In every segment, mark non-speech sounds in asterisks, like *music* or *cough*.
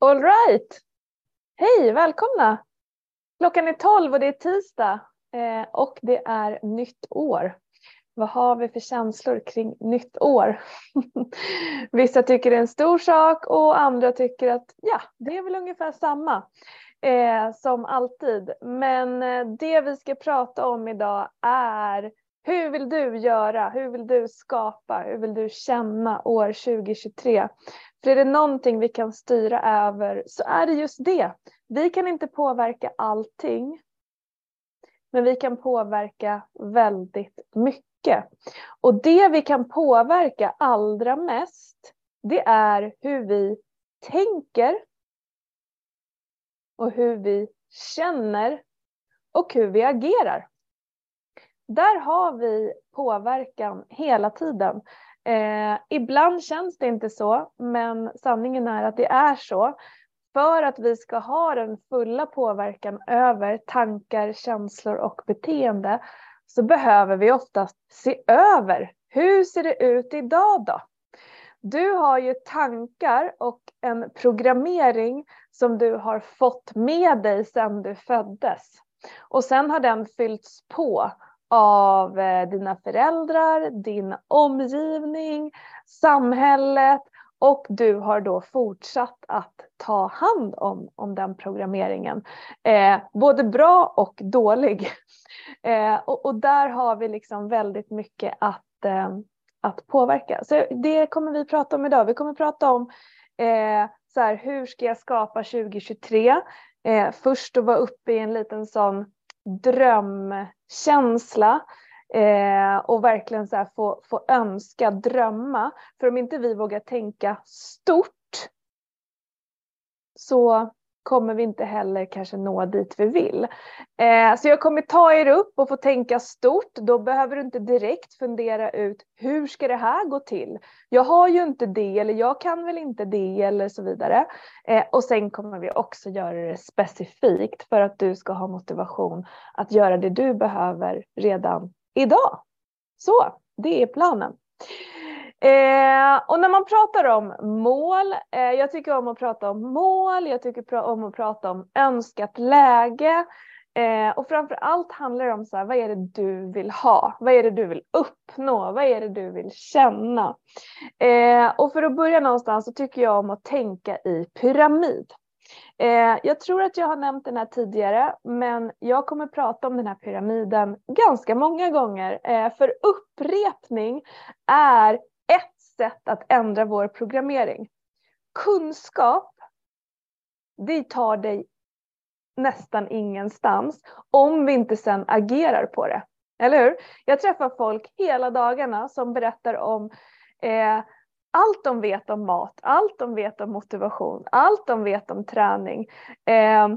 All right. Hej, välkomna! Klockan är 12 och det är tisdag eh, och det är nytt år. Vad har vi för känslor kring nytt år? *laughs* Vissa tycker det är en stor sak och andra tycker att ja, det är väl ungefär samma eh, som alltid. Men eh, det vi ska prata om idag är hur vill du göra? Hur vill du skapa? Hur vill du känna år 2023? För är det någonting vi kan styra över så är det just det. Vi kan inte påverka allting. Men vi kan påverka väldigt mycket. Och det vi kan påverka allra mest det är hur vi tänker och hur vi känner och hur vi agerar. Där har vi påverkan hela tiden. Eh, ibland känns det inte så, men sanningen är att det är så. För att vi ska ha den fulla påverkan över tankar, känslor och beteende så behöver vi oftast se över hur ser det ut idag då? Du har ju tankar och en programmering som du har fått med dig sedan du föddes. Och sen har den fyllts på av eh, dina föräldrar, din omgivning, samhället och du har då fortsatt att ta hand om, om den programmeringen. Eh, både bra och dålig. *laughs* Eh, och, och, där har vi liksom väldigt mycket att, eh, att påverka. Så det kommer vi prata om idag. Vi kommer prata om eh, så här, hur ska jag skapa 2023? Eh, först att vara uppe i en liten sån drömkänsla eh, och verkligen så få, få önska, drömma. För om inte vi vågar tänka stort så kommer vi inte heller kanske nå dit vi vill. Eh, så jag kommer ta er upp och få tänka stort. Då behöver du inte direkt fundera ut hur ska det här gå till? Jag har ju inte det eller jag kan väl inte det eller så vidare. Eh, och sen kommer vi också göra det specifikt för att du ska ha motivation att göra det du behöver redan idag. Så det är planen. Eh, och när man pratar om mål, eh, jag tycker om att prata om mål, jag tycker om att prata om önskat läge. Eh, och framför allt handlar det om så här, vad är det du vill ha? Vad är det du vill uppnå? Vad är det du vill känna? Eh, och för att börja någonstans så tycker jag om att tänka i pyramid. Eh, jag tror att jag har nämnt den här tidigare, men jag kommer prata om den här pyramiden ganska många gånger. Eh, för upprepning är sätt att ändra vår programmering. Kunskap, det tar dig nästan ingenstans om vi inte sen agerar på det. Eller hur? Jag träffar folk hela dagarna som berättar om eh, allt de vet om mat, allt de vet om motivation, allt de vet om träning. Eh,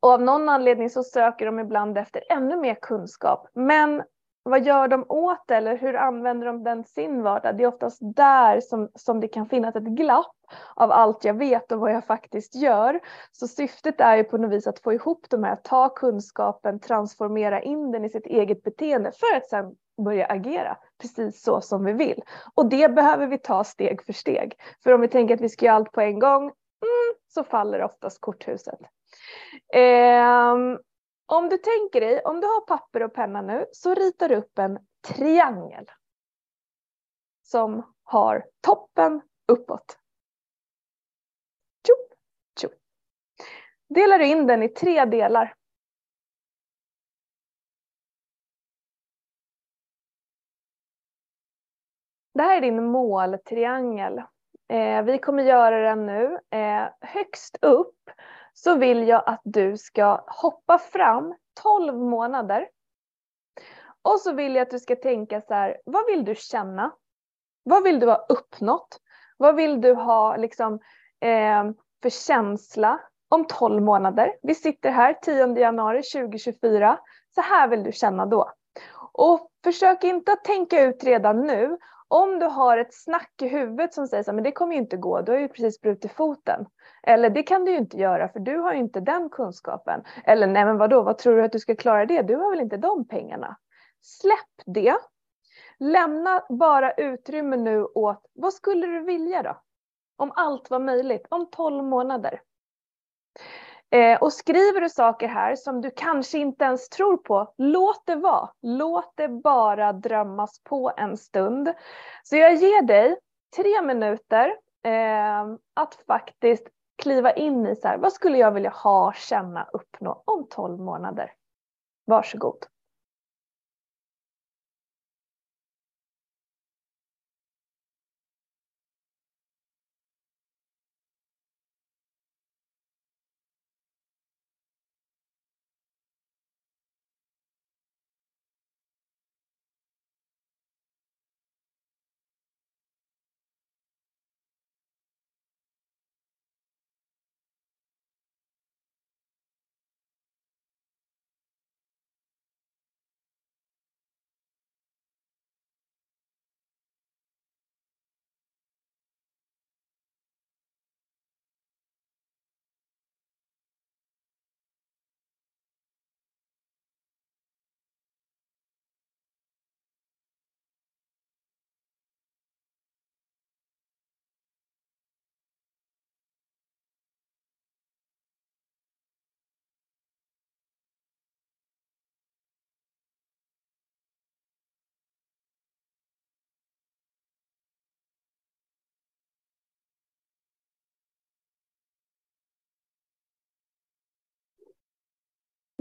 och av någon anledning så söker de ibland efter ännu mer kunskap. Men vad gör de åt det eller hur använder de den sin vardag? Det är oftast där som, som det kan finnas ett glapp av allt jag vet och vad jag faktiskt gör. Så syftet är ju på något vis att få ihop de här, ta kunskapen, transformera in den i sitt eget beteende för att sen börja agera precis så som vi vill. Och det behöver vi ta steg för steg. För om vi tänker att vi ska göra allt på en gång mm, så faller oftast korthuset. Eh, om du tänker dig, om du har papper och penna nu så ritar du upp en triangel. Som har toppen uppåt. Tjup, tjup. Delar du in den i tre delar. Det här är din måltriangel. Eh, vi kommer göra den nu. Eh, högst upp så vill jag att du ska hoppa fram 12 månader. Och så vill jag att du ska tänka så här, vad vill du känna? Vad vill du ha uppnått? Vad vill du ha liksom, eh, för känsla om 12 månader? Vi sitter här 10 januari 2024. Så här vill du känna då. Och försök inte att tänka ut redan nu om du har ett snack i huvudet som säger så men det kommer ju inte gå, du har ju precis brutit foten. Eller det kan du ju inte göra för du har ju inte den kunskapen. Eller nej men vadå, vad tror du att du ska klara det? Du har väl inte de pengarna? Släpp det. Lämna bara utrymme nu åt, vad skulle du vilja då? Om allt var möjligt, om 12 månader. Eh, och skriver du saker här som du kanske inte ens tror på, låt det vara. Låt det bara drömmas på en stund. Så jag ger dig tre minuter eh, att faktiskt kliva in i så här, vad skulle jag vilja ha, känna, uppnå om 12 månader? Varsågod.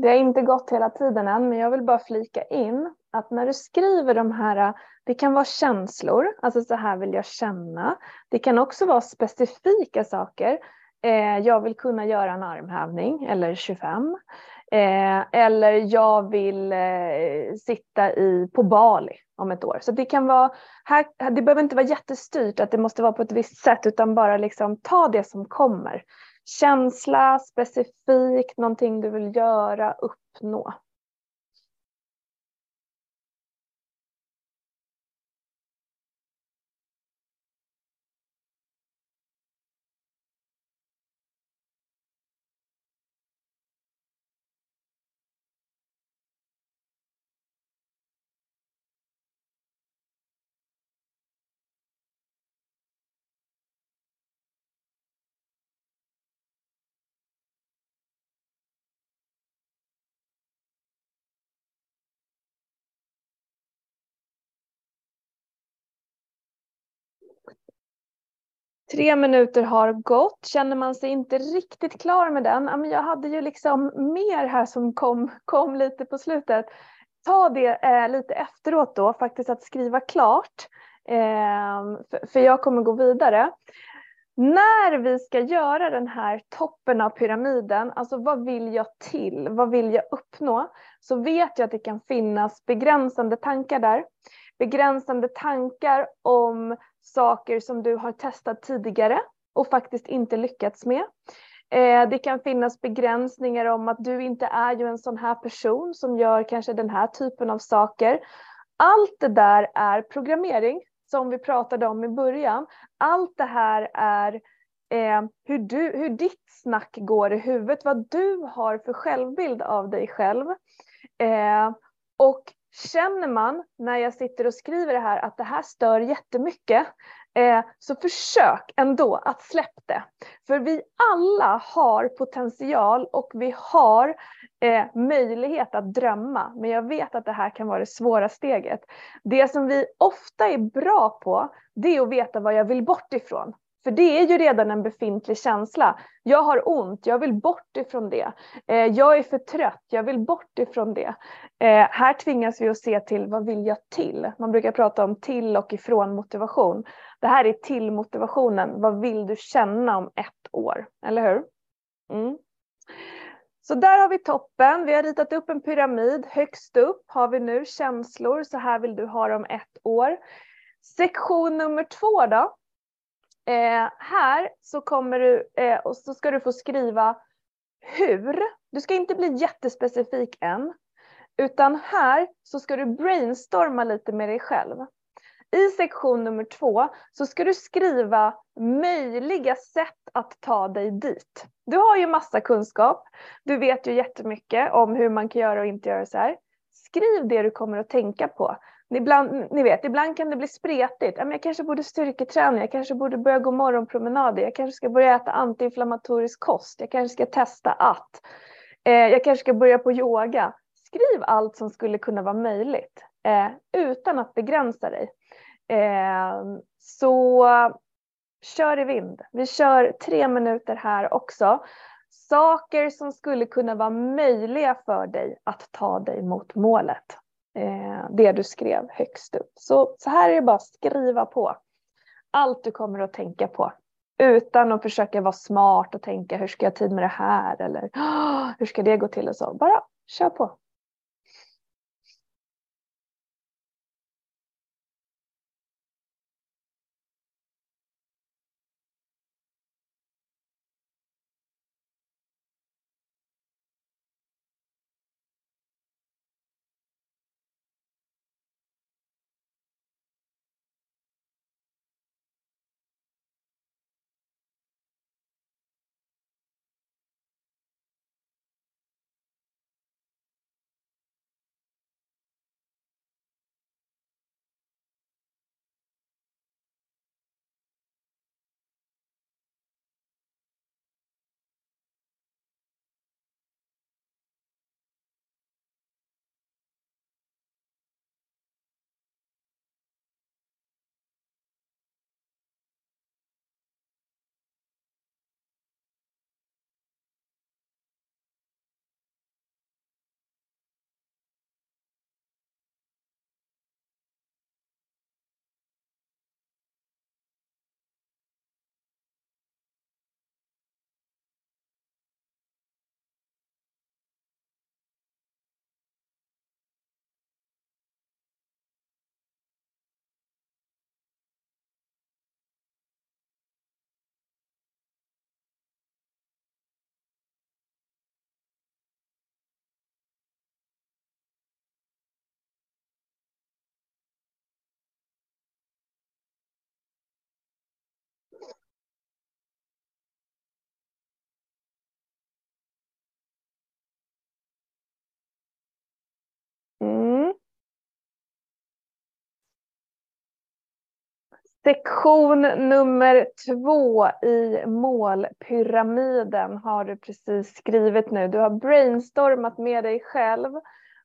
Det har inte gått hela tiden än, men jag vill bara flika in att när du skriver de här, det kan vara känslor, alltså så här vill jag känna. Det kan också vara specifika saker. Eh, jag vill kunna göra en armhävning eller 25. Eh, eller jag vill eh, sitta i, på Bali om ett år. Så det kan vara, här, det behöver inte vara jättestyrt att det måste vara på ett visst sätt utan bara liksom ta det som kommer känsla, specifikt, någonting du vill göra, uppnå. Tre minuter har gått. Känner man sig inte riktigt klar med den, jag hade ju liksom mer här som kom, kom lite på slutet. Ta det eh, lite efteråt då, faktiskt att skriva klart. Eh, för, för jag kommer gå vidare. När vi ska göra den här toppen av pyramiden, alltså vad vill jag till, vad vill jag uppnå, så vet jag att det kan finnas begränsande tankar där. Begränsande tankar om saker som du har testat tidigare och faktiskt inte lyckats med. Eh, det kan finnas begränsningar om att du inte är ju en sån här person som gör kanske den här typen av saker. Allt det där är programmering som vi pratade om i början. Allt det här är eh, hur, du, hur ditt snack går i huvudet, vad du har för självbild av dig själv. Eh, och Känner man när jag sitter och skriver det här att det här stör jättemycket eh, så försök ändå att släppa det. För vi alla har potential och vi har eh, möjlighet att drömma. Men jag vet att det här kan vara det svåra steget. Det som vi ofta är bra på det är att veta vad jag vill bort ifrån. För det är ju redan en befintlig känsla. Jag har ont, jag vill bort ifrån det. Eh, jag är för trött, jag vill bort ifrån det. Eh, här tvingas vi att se till vad vill jag till? Man brukar prata om till och ifrån motivation. Det här är till motivationen. Vad vill du känna om ett år? Eller hur? Mm. Så där har vi toppen. Vi har ritat upp en pyramid. Högst upp har vi nu känslor. Så här vill du ha dem ett år. Sektion nummer två då Eh, här så kommer du eh, och så ska du få skriva hur. Du ska inte bli jättespecifik än. Utan här så ska du brainstorma lite med dig själv. I sektion nummer två så ska du skriva möjliga sätt att ta dig dit. Du har ju massa kunskap. Du vet ju jättemycket om hur man kan göra och inte göra så här. skriv det du kommer att tänka på. Ibland, ni vet, ibland kan det bli spretigt. Jag kanske borde styrketräna, jag kanske borde börja gå morgonpromenader, jag kanske ska börja äta antiinflammatorisk kost, jag kanske ska testa att. Eh, jag kanske ska börja på yoga. Skriv allt som skulle kunna vara möjligt eh, utan att begränsa dig. Eh, så kör i vind. Vi kör tre minuter här också. Saker som skulle kunna vara möjliga för dig att ta dig mot målet. Eh, det du skrev högst upp. Så, så här är det bara att skriva på. Allt du kommer att tänka på. Utan att försöka vara smart och tänka hur ska jag ha tid med det här eller hur ska det gå till och så. Bara kör på. Sektion nummer två i målpyramiden har du precis skrivit nu. Du har brainstormat med dig själv.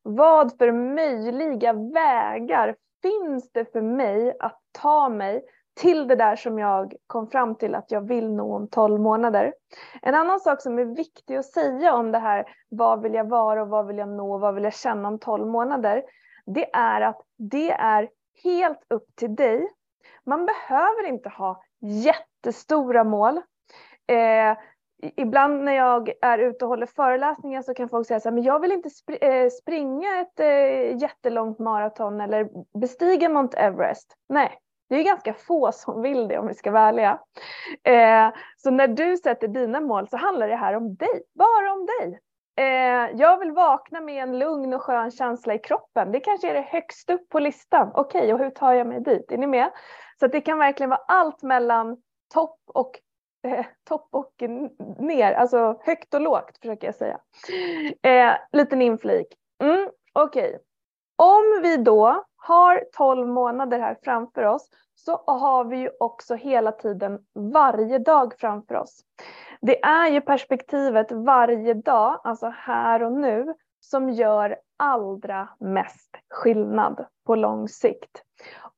Vad för möjliga vägar finns det för mig att ta mig till det där som jag kom fram till att jag vill nå om 12 månader. En annan sak som är viktig att säga om det här, vad vill jag vara och vad vill jag nå, vad vill jag känna om 12 månader? Det är att det är helt upp till dig man behöver inte ha jättestora mål. Eh, ibland när jag är ute och håller föreläsningar så kan folk säga så här, men jag vill inte spr eh, springa ett eh, jättelångt maraton eller bestiga Mount Everest. Nej, det är ganska få som vill det om vi ska vara ärliga. Eh, så när du sätter dina mål så handlar det här om dig, bara om dig. Eh, jag vill vakna med en lugn och skön känsla i kroppen. Det kanske är det högst upp på listan. Okej, okay, och hur tar jag mig dit? Är ni med? Så det kan verkligen vara allt mellan topp och eh, topp och ner, alltså högt och lågt försöker jag säga. Eh, liten inflik. Mm, Okej, okay. om vi då har 12 månader här framför oss så har vi ju också hela tiden varje dag framför oss. Det är ju perspektivet varje dag, alltså här och nu, som gör allra mest skillnad på lång sikt.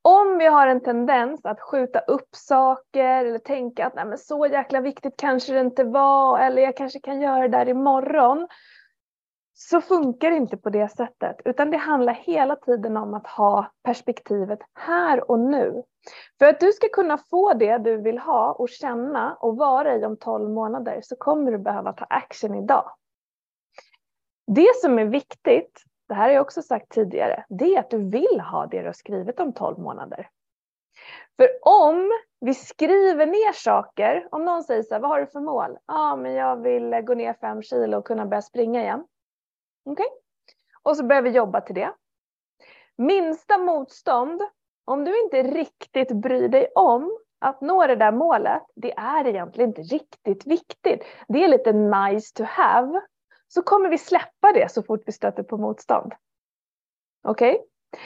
Om vi har en tendens att skjuta upp saker eller tänka att Nej, men så jäkla viktigt kanske det inte var eller jag kanske kan göra det där imorgon. Så funkar det inte på det sättet utan det handlar hela tiden om att ha perspektivet här och nu. För att du ska kunna få det du vill ha och känna och vara i om 12 månader så kommer du behöva ta action idag. Det som är viktigt det här har jag också sagt tidigare, det är att du vill ha det du har skrivit om 12 månader. För om vi skriver ner saker, om någon säger så här, vad har du för mål? Ja, ah, men jag vill gå ner 5 kilo och kunna börja springa igen. Okej? Okay? Och så börjar vi jobba till det. Minsta motstånd, om du inte riktigt bryr dig om att nå det där målet, det är egentligen inte riktigt viktigt. Det är lite nice to have så kommer vi släppa det så fort vi stöter på motstånd. Okej? Okay?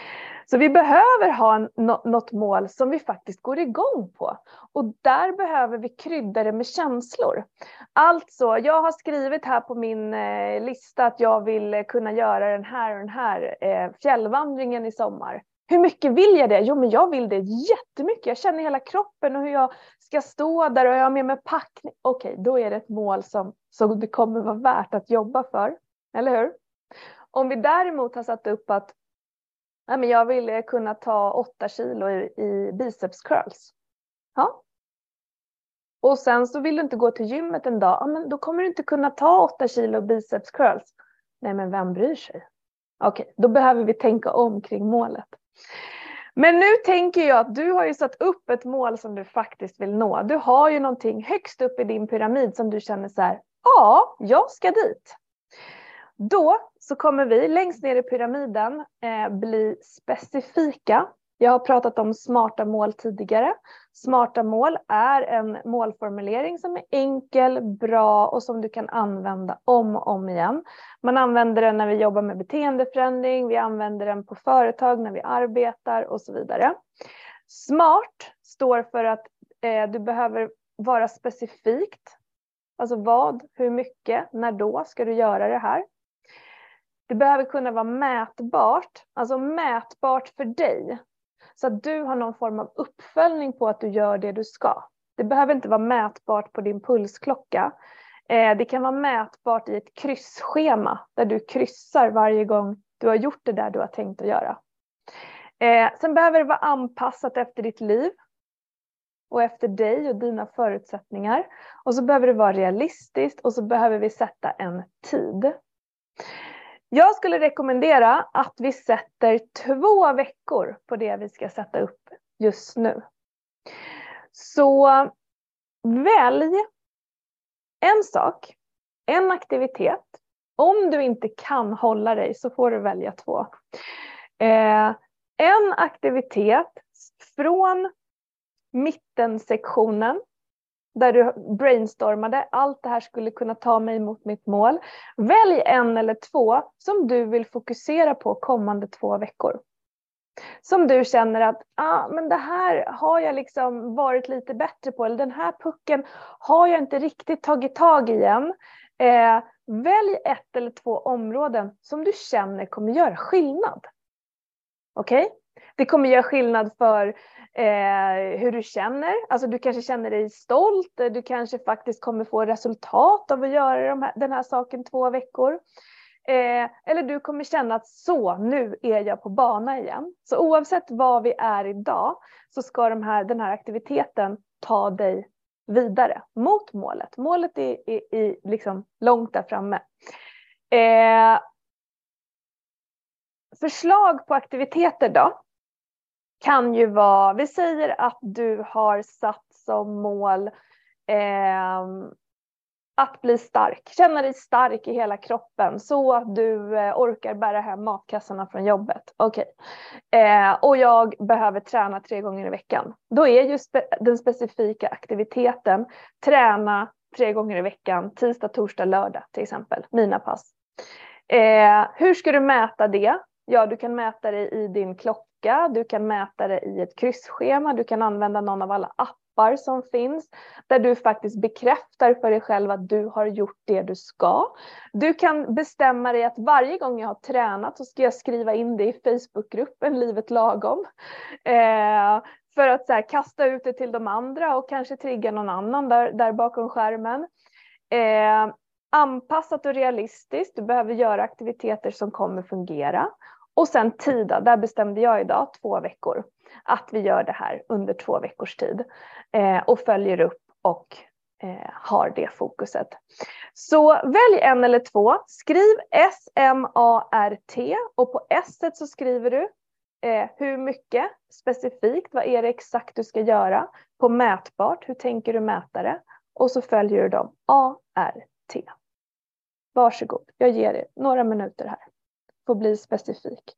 Så vi behöver ha en, något mål som vi faktiskt går igång på. Och där behöver vi krydda det med känslor. Alltså, jag har skrivit här på min eh, lista att jag vill kunna göra den här och den här eh, fjällvandringen i sommar. Hur mycket vill jag det? Jo, men jag vill det jättemycket. Jag känner hela kroppen och hur jag ska stå där och jag har med mig packning. Okej, då är det ett mål som, som det kommer vara värt att jobba för. Eller hur? Om vi däremot har satt upp att Nej, men jag vill kunna ta 8 kilo i, i biceps curls. Ja. Och sen så vill du inte gå till gymmet en dag, ja, men då kommer du inte kunna ta 8 kilo biceps curls. Nej, men vem bryr sig? Okej, då behöver vi tänka om kring målet. Men nu tänker jag att du har ju satt upp ett mål som du faktiskt vill nå. Du har ju någonting högst upp i din pyramid som du känner så här, ja, jag ska dit. Då så kommer vi längst ner i pyramiden eh, bli specifika. Jag har pratat om smarta mål tidigare. Smarta mål är en målformulering som är enkel, bra och som du kan använda om och om igen. Man använder den när vi jobbar med beteendeförändring, vi använder den på företag när vi arbetar och så vidare. Smart står för att eh, du behöver vara specifikt. Alltså vad, hur mycket, när då ska du göra det här? Det behöver kunna vara mätbart, alltså mätbart för dig. Så att du har någon form av uppföljning på att du gör det du ska. Det behöver inte vara mätbart på din pulsklocka. Eh, det kan vara mätbart i ett kryssschema där du kryssar varje gång du har gjort det där du har tänkt att göra. Eh, sen behöver det vara anpassat efter ditt liv och efter dig och dina förutsättningar. Och så behöver det vara realistiskt och så behöver vi sätta en tid. Jag skulle rekommendera att vi sätter två veckor på det vi ska sätta upp just nu. Så välj en sak, en aktivitet. Om du inte kan hålla dig så får du välja två. Eh, en aktivitet från mittensektionen där du brainstormade, allt det här skulle kunna ta mig mot mitt mål. Välj en eller två som du vill fokusera på kommande två veckor. Som du känner att ah, men det här har jag liksom varit lite bättre på, eller den här pucken har jag inte riktigt tagit tag i än. Eh, välj ett eller två områden som du känner kommer göra skillnad. Okej? Okay? Det kommer göra skillnad för eh, hur du känner. Alltså du kanske känner dig stolt, du kanske faktiskt kommer få resultat av att göra de här, den här saken två veckor. Eh, eller du kommer känna att så, nu är jag på bana igen. Så oavsett var vi är idag så ska de här, den här aktiviteten ta dig vidare mot målet. Målet är, är, är liksom långt där framme. Eh, förslag på aktiviteter då? Kan ju vara, vi säger att du har satt som mål eh, att bli stark, känna dig stark i hela kroppen så att du eh, orkar bära hem matkassarna från jobbet. Okej. Okay. Eh, och jag behöver träna tre gånger i veckan. Då är ju spe den specifika aktiviteten träna tre gånger i veckan, tisdag, torsdag, lördag till exempel, mina pass. Eh, hur ska du mäta det? Ja, du kan mäta det i din klocka klocka, du kan mäta det i ett kryssschema, du kan använda någon av alla appar som finns där du faktiskt bekräftar för dig själv att du har gjort det du ska. Du kan bestämma dig att varje gång jag har tränat så ska jag skriva in det i Facebookgruppen Livet lagom. Eh, för att så här, kasta ut det till de andra och kanske trigga någon annan där, där bakom skärmen. Eh, anpassat och realistiskt. Du behöver göra aktiviteter som kommer fungera. Och sen tida, där bestämde jag idag två veckor att vi gör det här under två veckors tid eh, och följer upp och eh, har det fokuset. Så välj en eller två. Skriv S-M-A-R-T och på S så skriver du eh, hur mycket specifikt, vad är det exakt du ska göra? På mätbart, hur tänker du mäta det? Och så följer du dem A-R-T. Varsågod, jag ger er några minuter här får bli specifik.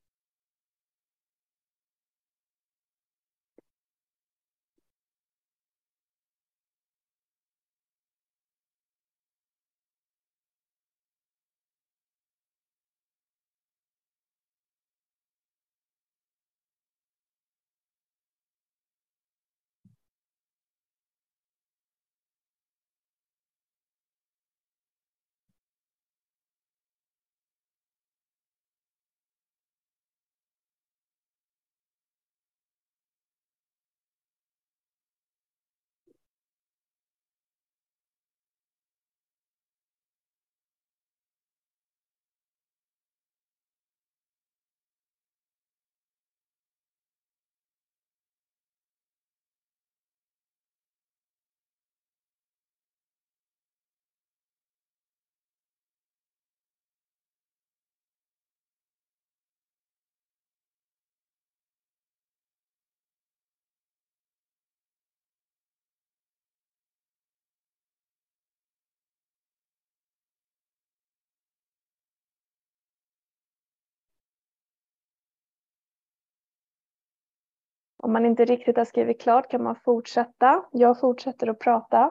Om man inte riktigt har skrivit klart kan man fortsätta. Jag fortsätter att prata.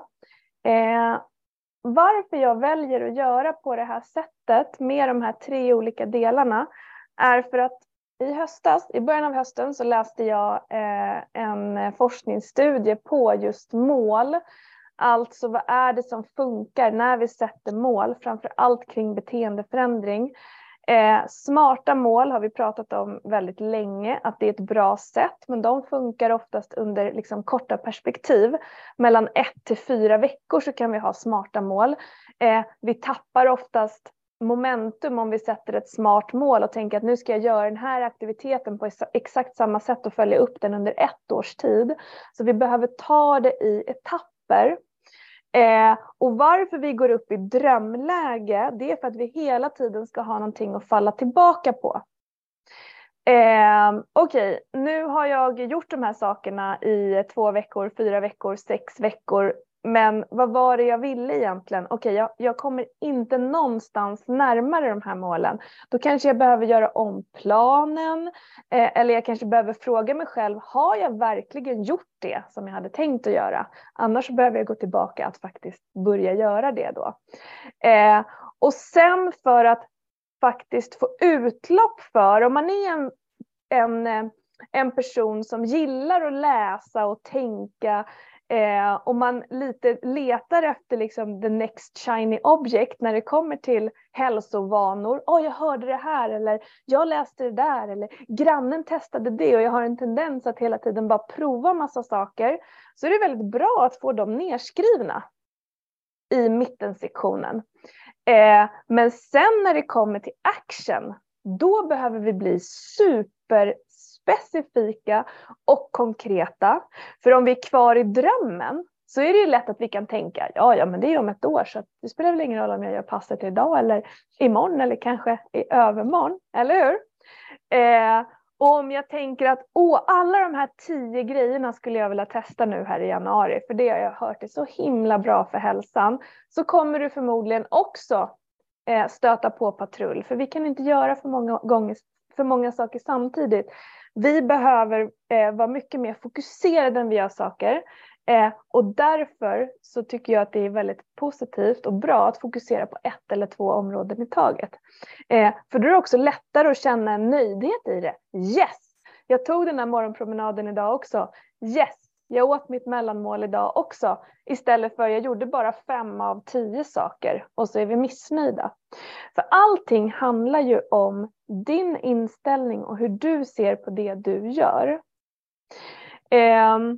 Eh, varför jag väljer att göra på det här sättet med de här tre olika delarna är för att i höstas, i början av hösten så läste jag eh, en forskningsstudie på just mål. Alltså vad är det som funkar när vi sätter mål, framför allt kring beteendeförändring. Eh, smarta mål har vi pratat om väldigt länge, att det är ett bra sätt, men de funkar oftast under liksom, korta perspektiv. Mellan ett till fyra veckor så kan vi ha smarta mål. Eh, vi tappar oftast momentum om vi sätter ett smart mål och tänker att nu ska jag göra den här aktiviteten på exakt samma sätt och följa upp den under ett års tid. Så vi behöver ta det i etapper. Eh, och varför vi går upp i drömläge, det är för att vi hela tiden ska ha någonting att falla tillbaka på. Eh, Okej, okay. nu har jag gjort de här sakerna i två veckor, fyra veckor, sex veckor. Men vad var det jag ville egentligen? Okej, okay, jag, jag, kommer inte någonstans närmare de här målen. Då kanske jag behöver göra om planen eh, eller jag kanske behöver fråga mig själv, har jag verkligen gjort det som jag hade tänkt att göra? Annars behöver jag gå tillbaka att faktiskt börja göra det då. Eh, och sen för att faktiskt få utlopp för, om man är en, en eh, en person som gillar att läsa och tänka Eh, om man lite letar efter liksom the next shiny object när det kommer till hälsovanor. Åh, oh, jag hörde det här eller jag läste det där eller grannen testade det och jag har en tendens att hela tiden bara prova massa saker. Så är det väldigt bra att få dem nedskrivna i mittensektionen. Eh, men sen när det kommer till action, då behöver vi bli super specifika och konkreta. För om vi är kvar i drömmen så är det ju lätt att vi kan tänka, ja, ja, men det är om ett år så det spelar väl ingen roll om jag gör passet idag eller imorgon eller kanske i övermorgon, eller hur? Eh, och om jag tänker att åh, alla de här tio grejerna skulle jag vilja testa nu här i januari, för det har jag hört är så himla bra för hälsan, så kommer du förmodligen också eh, stöta på patrull, för vi kan inte göra för många, gånger, för många saker samtidigt. Vi behöver eh, vara mycket mer fokuserade när vi gör saker. Eh, och därför så tycker jag att det är väldigt positivt och bra att fokusera på ett eller två områden i taget. Eh, för då är det också lättare att känna en nöjdhet i det. Yes! Jag tog den här morgonpromenaden idag också. Yes! Jag åt mitt mellanmål idag också istället för jag gjorde bara fem av tio saker och så är vi missnöjda. För allting handlar ju om din inställning och hur du ser på det du gör. Ehm,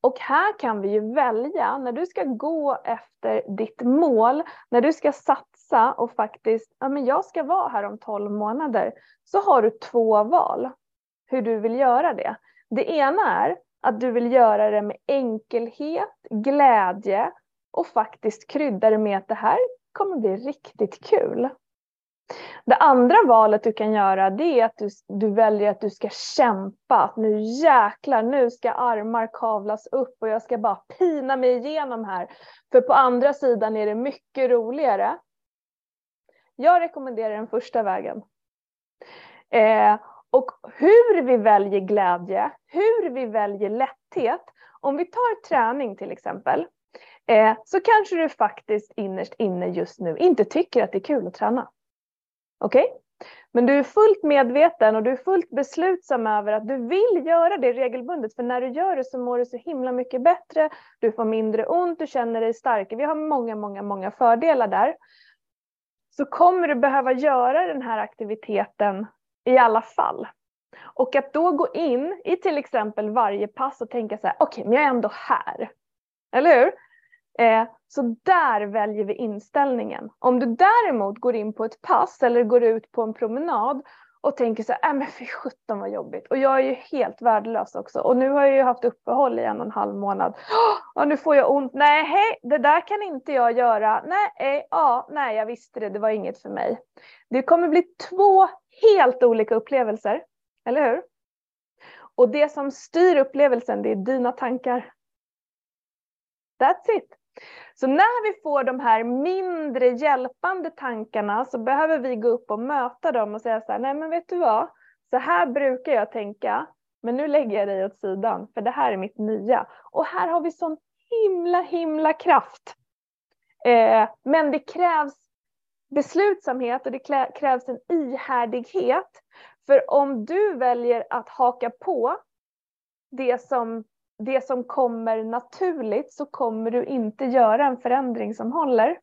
och här kan vi ju välja, när du ska gå efter ditt mål, när du ska satsa och faktiskt, ja men jag ska vara här om 12 månader, så har du två val hur du vill göra det. Det ena är att du vill göra det med enkelhet, glädje och faktiskt krydda det med att det här kommer bli riktigt kul. Det andra valet du kan göra det är att du, du väljer att du ska kämpa. Att nu jäklar, nu ska armar kavlas upp och jag ska bara pina mig igenom här. För på andra sidan är det mycket roligare. Jag rekommenderar den första vägen. Eh, och hur vi väljer glädje, hur vi väljer lätthet. Om vi tar träning till exempel, eh, så kanske du faktiskt innerst inne just nu inte tycker att det är kul att träna. Okej? Okay? Men du är fullt medveten och du är fullt beslutsam över att du vill göra det regelbundet. För när du gör det så mår du så himla mycket bättre. Du får mindre ont, du känner dig starkare. Vi har många, många, många fördelar där. Så kommer du behöva göra den här aktiviteten i alla fall. Och att då gå in i till exempel varje pass och tänka så här, okej, okay, men jag är ändå här. Eller hur? Eh, så där väljer vi inställningen. Om du däremot går in på ett pass eller går ut på en promenad och tänker så här, äh, men fy sjutton vad jobbigt. Och jag är ju helt värdelös också. Och nu har jag ju haft uppehåll i en och en halv månad. *gasps* Och nu får jag ont. Nej, hej, det där kan inte jag göra. Nej, eh, ja, nej, jag visste det. Det var inget för mig. Det kommer bli två helt olika upplevelser. Eller hur? Och det som styr upplevelsen, det är dina tankar. That's it. Så när vi får de här mindre hjälpande tankarna så behöver vi gå upp och möta dem och säga så här, nej men vet du vad, så här brukar jag tänka, Men nu lägger jag dig åt sidan för det här är mitt nya. Och här har vi sån himla himla kraft. Eh, men det krävs beslutsamhet och det krävs en ihärdighet. För om du väljer att haka på det som, det som kommer naturligt så kommer du inte göra en förändring som håller.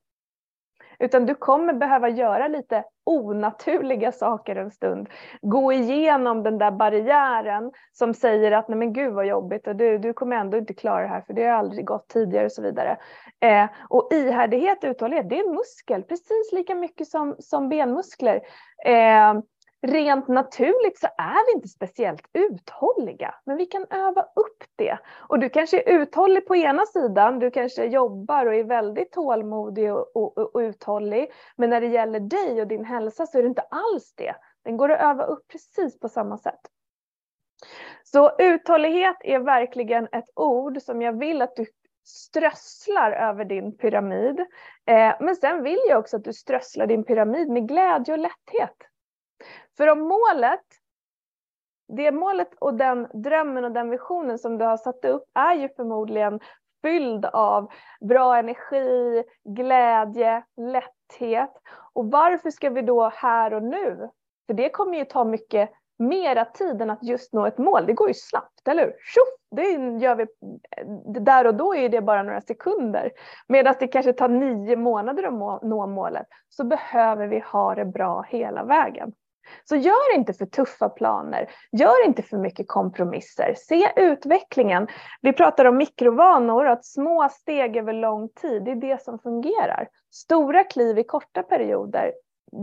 Utan du kommer behöva göra lite onaturliga saker en stund. Gå igenom den där barriären som säger att nej men gud vad jobbigt och du, du kommer ändå inte klara det här för det har aldrig gått tidigare och så vidare. Eh, och ihärdighet, uthållighet, det är en muskel precis lika mycket som, som benmuskler. Eh, rent naturligt så är vi inte speciellt uthålliga, men vi kan öva upp det. Och du kanske är uthållig på ena sidan, du kanske jobbar och är väldigt tålmodig och, och, och uthållig, men när det gäller dig och din hälsa så är det inte alls det. Den går att öva upp precis på samma sätt. Så uthållighet är verkligen ett ord som jag vill att du strösslar över din pyramid. Eh, men sen vill jag också att du strösslar din pyramid med glädje och lätthet. För om målet, det målet och den drömmen och den visionen som du har satt upp är ju förmodligen fylld av bra energi, glädje, lätthet. Och varför ska vi då här och nu? För det kommer ju ta mycket mera tid än att just nå ett mål. Det går ju snabbt, eller hur? Tjoff, det gör vi eh, där och då är det bara några sekunder. Medan det kanske tar nio månader att nå målet så behöver vi ha det bra hela vägen. Så gör inte för tuffa planer, gör inte för mycket kompromisser. Se utvecklingen. Vi pratar om mikrovanor, att små steg över lång tid, det är det som fungerar. Stora kliv i korta perioder,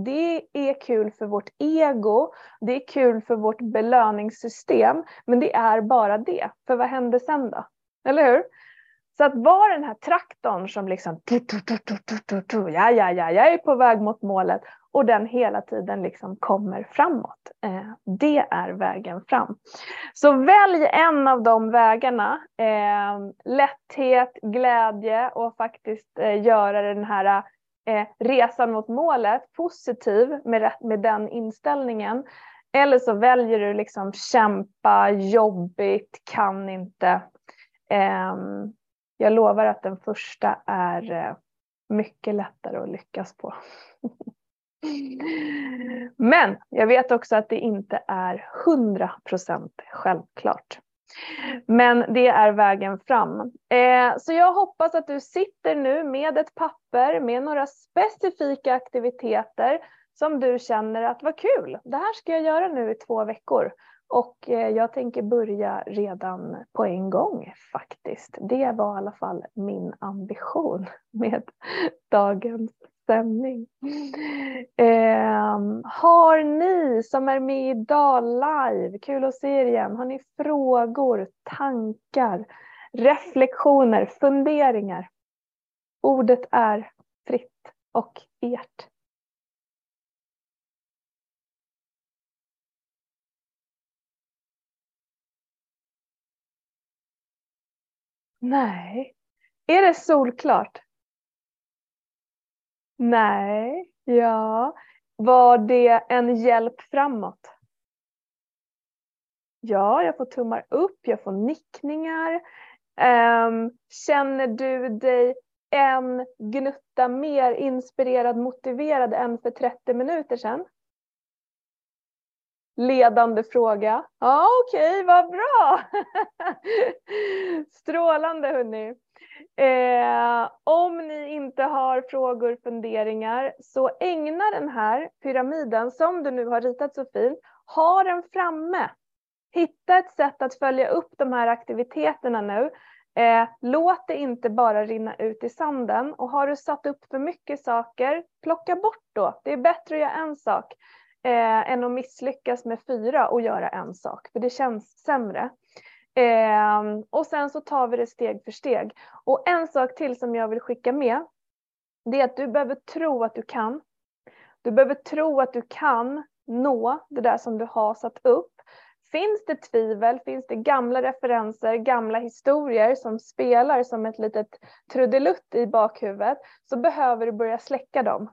det är kul för vårt ego, det är kul för vårt belöningssystem, men det är bara det. För vad händer sen då? Eller hur? Så att vara den här traktorn som liksom, ja, ja, ja, jag är på väg mot målet och den hela tiden liksom kommer framåt. Eh, det är vägen fram. Så välj en av de vägarna. Eh, lätthet, glädje och faktiskt eh, göra den här eh, resan mot målet positiv med, med den inställningen. Eller så väljer du liksom kämpa, jobbigt, kan inte. Eh, jag lovar att den första är eh, mycket lättare att lyckas på. *laughs* Men jag vet också att det inte är 100% självklart. Men det är vägen fram. Eh, så jag hoppas att du sitter nu med ett papper med några specifika aktiviteter som du känner att vad kul, det här ska jag göra nu i två veckor. Och eh, jag tänker börja redan på en gång faktiskt. Det var i alla fall min ambition med dagens stämning. Eh, har ni som är med idag live, kul att se er igen, har ni frågor, tankar, reflektioner, funderingar? Ordet är fritt och ert. Nej. Är det solklart? Nej, ja. Var det en hjälp framåt? Ja, jag får tummar upp, jag får nickningar. Um, känner du dig en gnutta mer inspirerad, motiverad än för 30 minuter sedan? Ledande fråga. Ja, okej, okay, vad bra. *laughs* Strålande hörni. Eh, om ni inte har frågor, funderingar, så ägna den här pyramiden som du nu har ritat så fint, ha den framme. Hitta ett sätt att följa upp de här aktiviteterna nu. Eh, låt det inte bara rinna ut i sanden och har du satt upp för mycket saker, plocka bort då. Det är bättre att göra en sak eh, än att misslyckas med fyra och göra en sak, för det känns sämre. Eh, och sen så tar vi det steg för steg. Och en sak till som jag vill skicka med, det är att du behöver tro att du kan. Du behöver tro att du kan nå det där som du har satt upp. Finns det tvivel, finns det gamla referenser, gamla historier som spelar som ett litet trudelutt i bakhuvudet så behöver du börja släcka dem.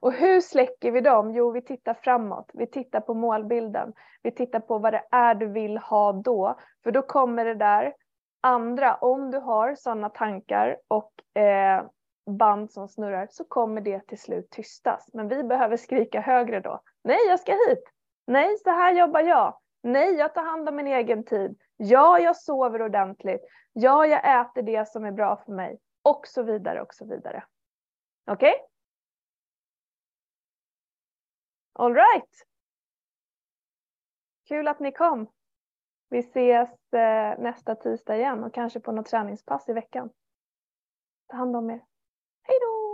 Och hur släcker vi dem? Jo, vi tittar framåt. Vi tittar på målbilden. Vi tittar på vad det är du vill ha då. För då kommer det där andra, om du har sådana tankar och eh, band som snurrar så kommer det till slut tystas. Men vi behöver skrika högre då. Nej, jag ska hit. Nej, så här jobbar jag. Nej, jag tar hand om min egen tid. Ja, jag sover ordentligt. Ja, jag äter det som är bra för mig. Och så vidare och så vidare. Okej? Okay? All right. Kul att ni kom. Vi ses eh, nästa tisdag igen och kanske på något träningspass i veckan. Ta hand om er. Hej då!